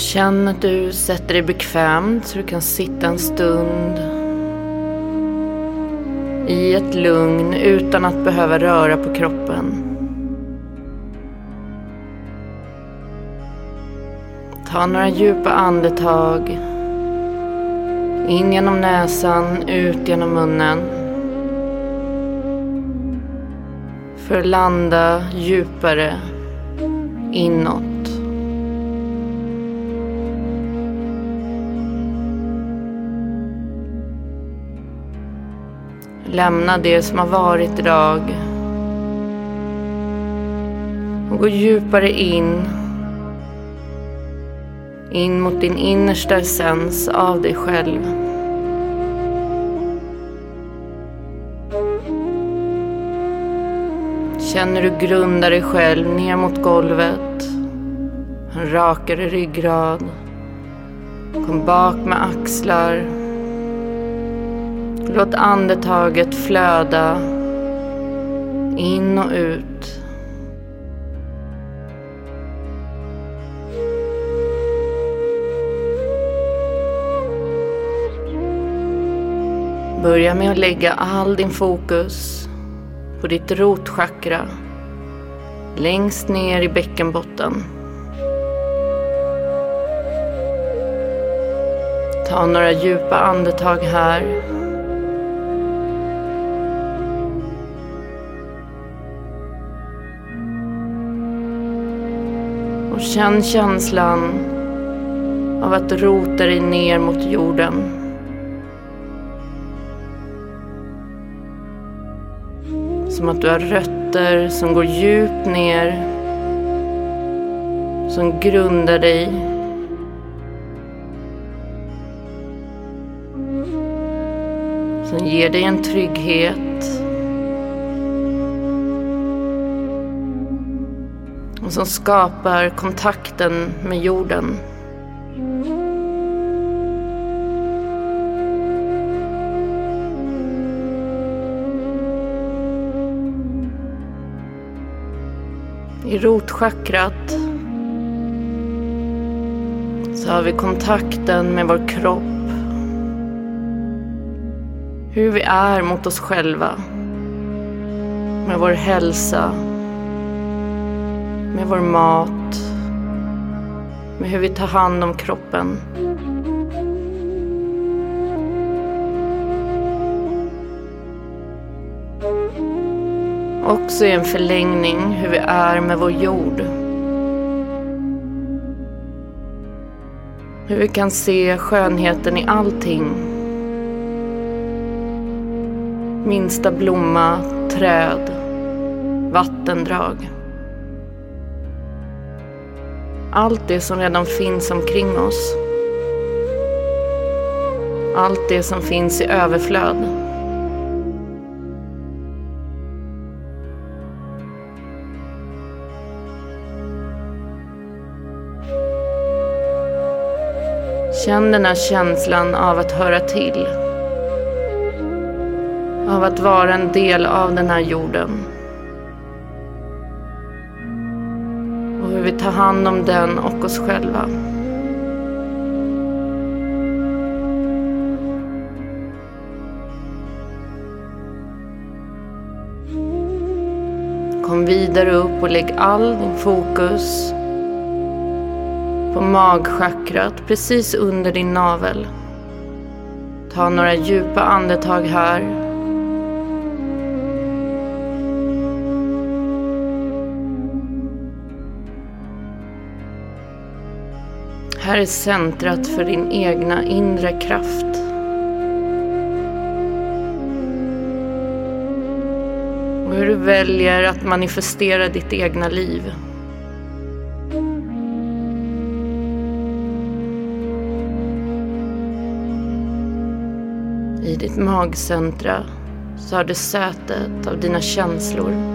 känn att du sätter dig bekvämt så du kan sitta en stund i ett lugn utan att behöva röra på kroppen. Ta några djupa andetag. In genom näsan, ut genom munnen. För att landa djupare inåt. Lämna det som har varit idag. Och gå djupare in. In mot din innersta essens av dig själv. Känner du grundar dig själv ner mot golvet. En rakare ryggrad. Kom bak med axlar. Låt andetaget flöda in och ut. Börja med att lägga all din fokus på ditt rotchakra längst ner i bäckenbotten. Ta några djupa andetag här. Känn känslan av att rota dig ner mot jorden. Som att du har rötter som går djupt ner. Som grundar dig. Som ger dig en trygghet. Och som skapar kontakten med jorden. I rotchakrat så har vi kontakten med vår kropp. Hur vi är mot oss själva. Med vår hälsa. Med vår mat. Med hur vi tar hand om kroppen. Också i en förlängning hur vi är med vår jord. Hur vi kan se skönheten i allting. Minsta blomma, träd, vattendrag allt det som redan finns omkring oss. Allt det som finns i överflöd. Känn den här känslan av att höra till. Av att vara en del av den här jorden. Ta hand om den och oss själva. Kom vidare upp och lägg all din fokus på magchakrat precis under din navel. Ta några djupa andetag här. Här är centrat för din egna inre kraft. Och hur du väljer att manifestera ditt egna liv. I ditt magcentra så har du sätet av dina känslor.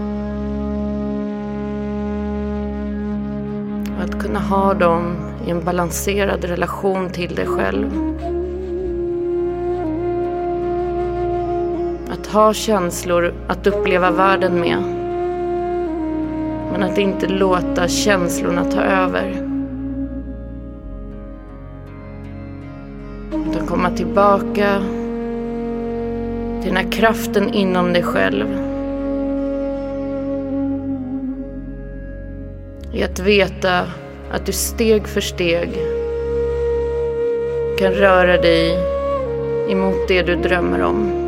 Kunna ha dem i en balanserad relation till dig själv. Att ha känslor att uppleva världen med. Men att inte låta känslorna ta över. Utan komma tillbaka till den här kraften inom dig själv. I att veta att du steg för steg kan röra dig emot det du drömmer om.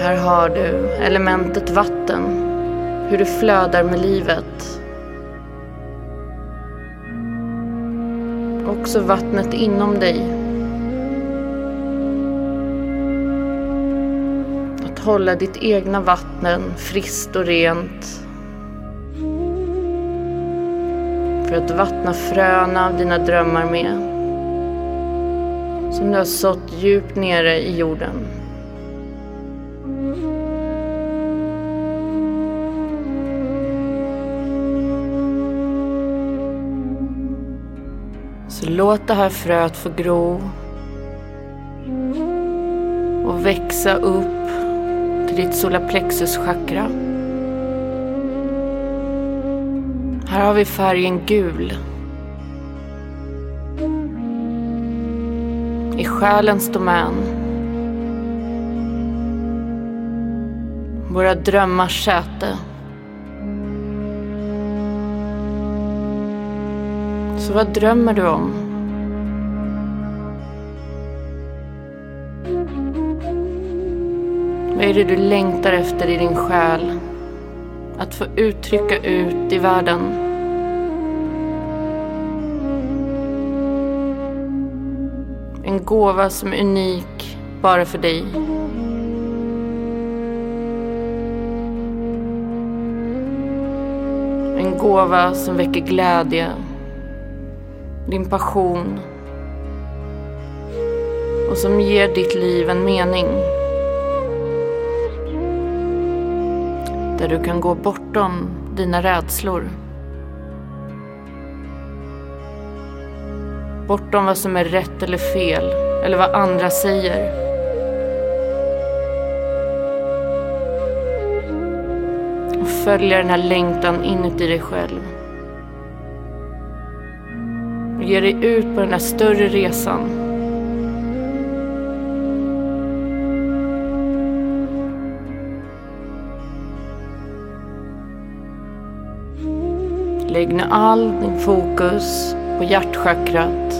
Här har du elementet vatten, hur det flödar med livet. Också vattnet inom dig. Att hålla ditt egna vatten friskt och rent. För att vattna fröna av dina drömmar med. Som du har sått djupt nere i jorden. Så låt det här fröet få gro och växa upp till ditt solaplexuschakra. Här har vi färgen gul. I själens domän. Våra drömmars säte. Så vad drömmer du om? Vad är det du längtar efter i din själ? Att få uttrycka ut i världen. En gåva som är unik bara för dig. En gåva som väcker glädje din passion och som ger ditt liv en mening. Där du kan gå bortom dina rädslor. Bortom vad som är rätt eller fel eller vad andra säger. Och följa den här längtan inuti dig själv. Och ge dig ut på den här större resan. Lägg nu all din fokus på hjärtchakrat.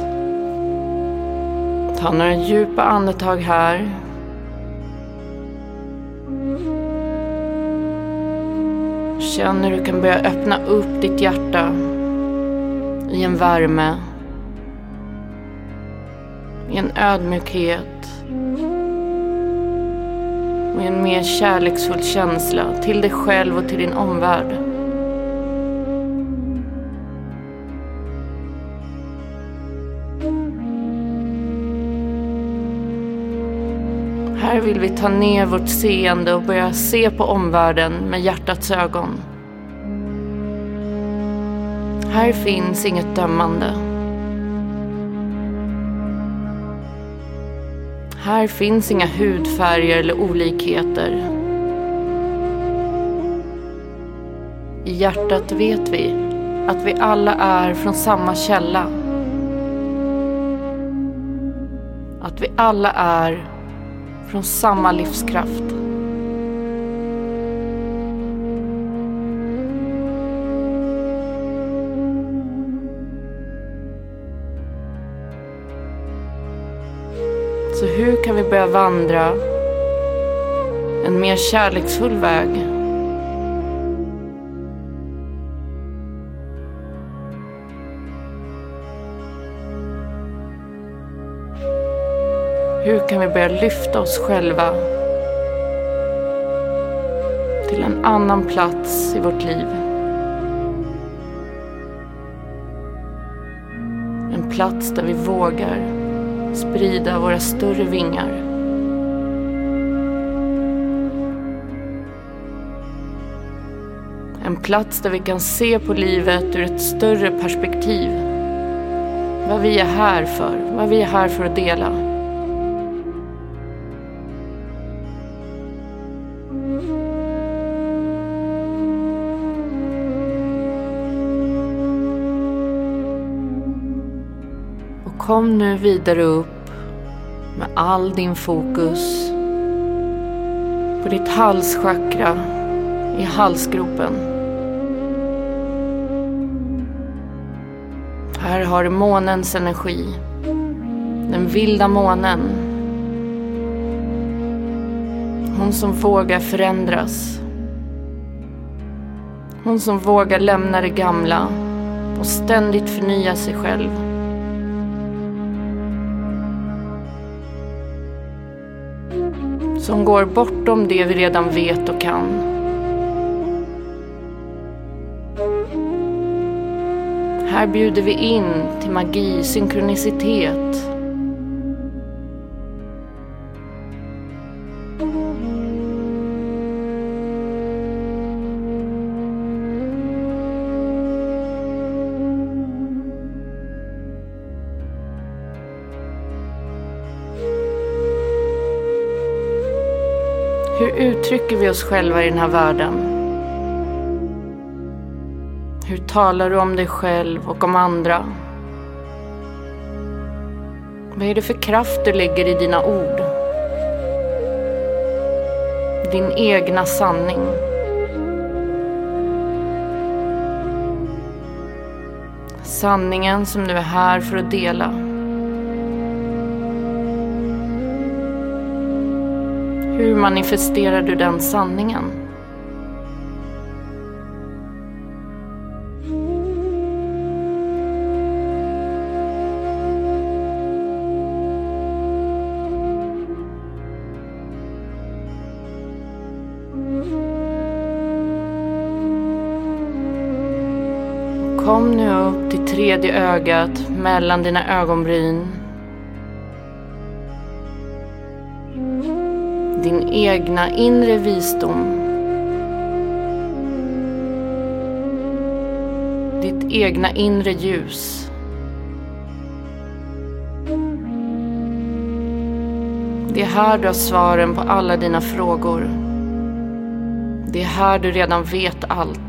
Ta några djupa andetag här. Känn hur du kan börja öppna upp ditt hjärta i en värme, i en ödmjukhet och i en mer kärleksfull känsla till dig själv och till din omvärld. Här vill vi ta ner vårt seende och börja se på omvärlden med hjärtats ögon. Här finns inget dömande. Här finns inga hudfärger eller olikheter. I hjärtat vet vi att vi alla är från samma källa. Att vi alla är från samma livskraft. Kan vi börja vandra en mer kärleksfull väg? Hur kan vi börja lyfta oss själva till en annan plats i vårt liv? En plats där vi vågar sprida våra större vingar. En plats där vi kan se på livet ur ett större perspektiv. Vad vi är här för, vad vi är här för att dela. Kom nu vidare upp med all din fokus på ditt halschakra i halsgropen. Här har du månens energi. Den vilda månen. Hon som vågar förändras. Hon som vågar lämna det gamla och ständigt förnya sig själv. Som går bortom det vi redan vet och kan. Här bjuder vi in till magi, synkronicitet. Uttrycker vi oss själva i den här världen? Hur talar du om dig själv och om andra? Vad är det för kraft du lägger i dina ord? Din egna sanning. Sanningen som du är här för att dela. Hur manifesterar du den sanningen? Kom nu upp till tredje ögat mellan dina ögonbryn. Din egna inre visdom. Ditt egna inre ljus. Det är här du har svaren på alla dina frågor. Det är här du redan vet allt.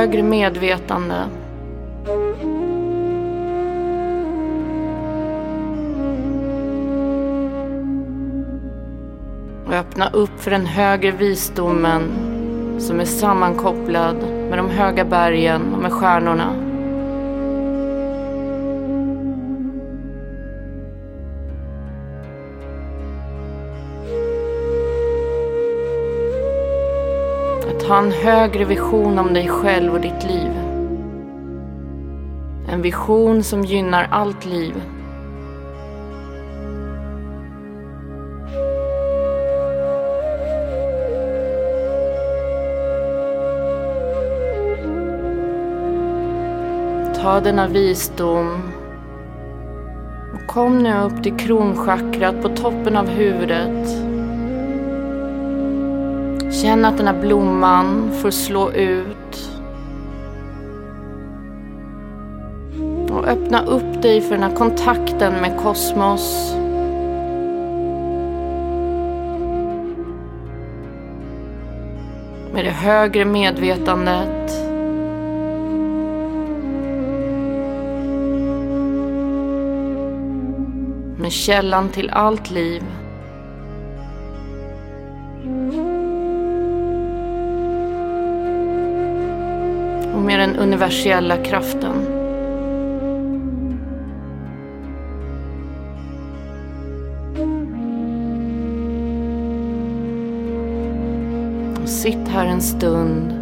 Högre medvetande. Och öppna upp för den högre visdomen som är sammankopplad med de höga bergen och med stjärnorna. ha en högre vision om dig själv och ditt liv. En vision som gynnar allt liv. Ta denna visdom och kom nu upp till kronchakrat på toppen av huvudet Känn att den här blomman får slå ut. Och öppna upp dig för den här kontakten med kosmos. Med det högre medvetandet. Med källan till allt liv. Och med den universella kraften. Och sitt här en stund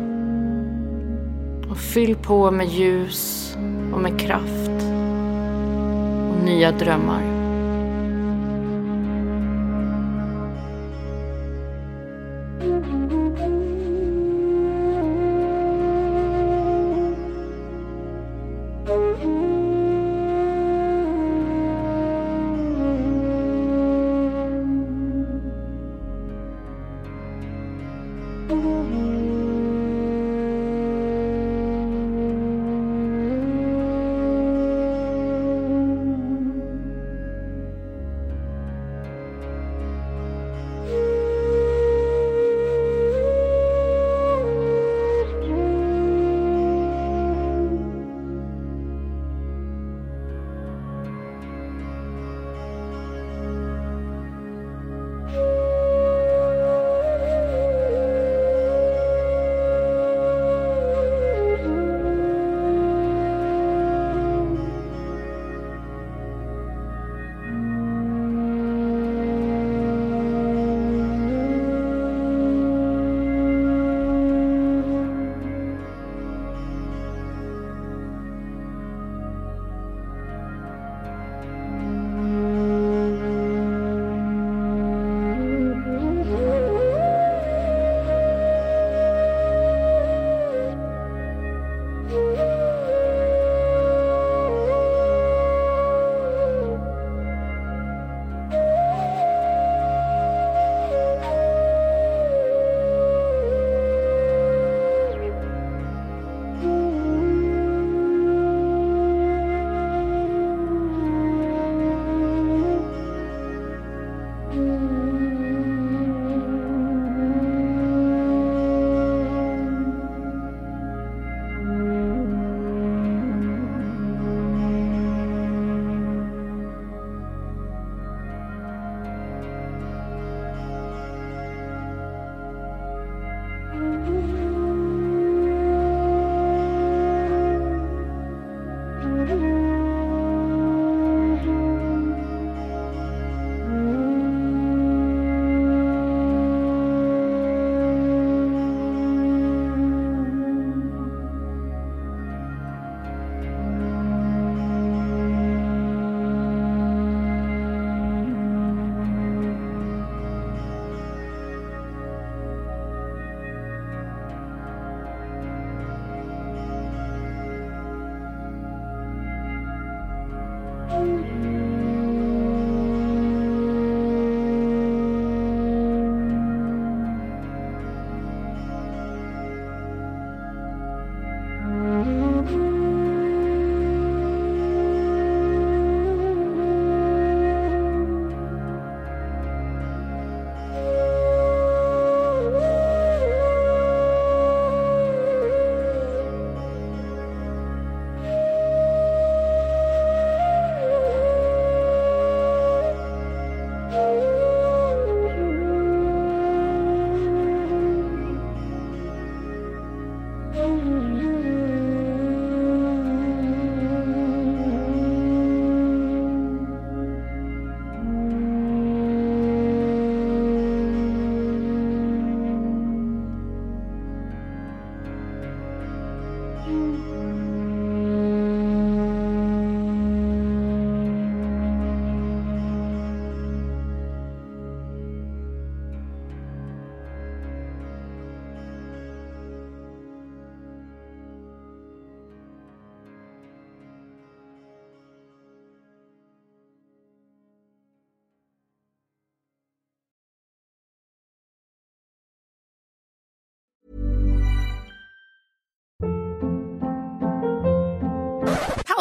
och fyll på med ljus och med kraft och nya drömmar.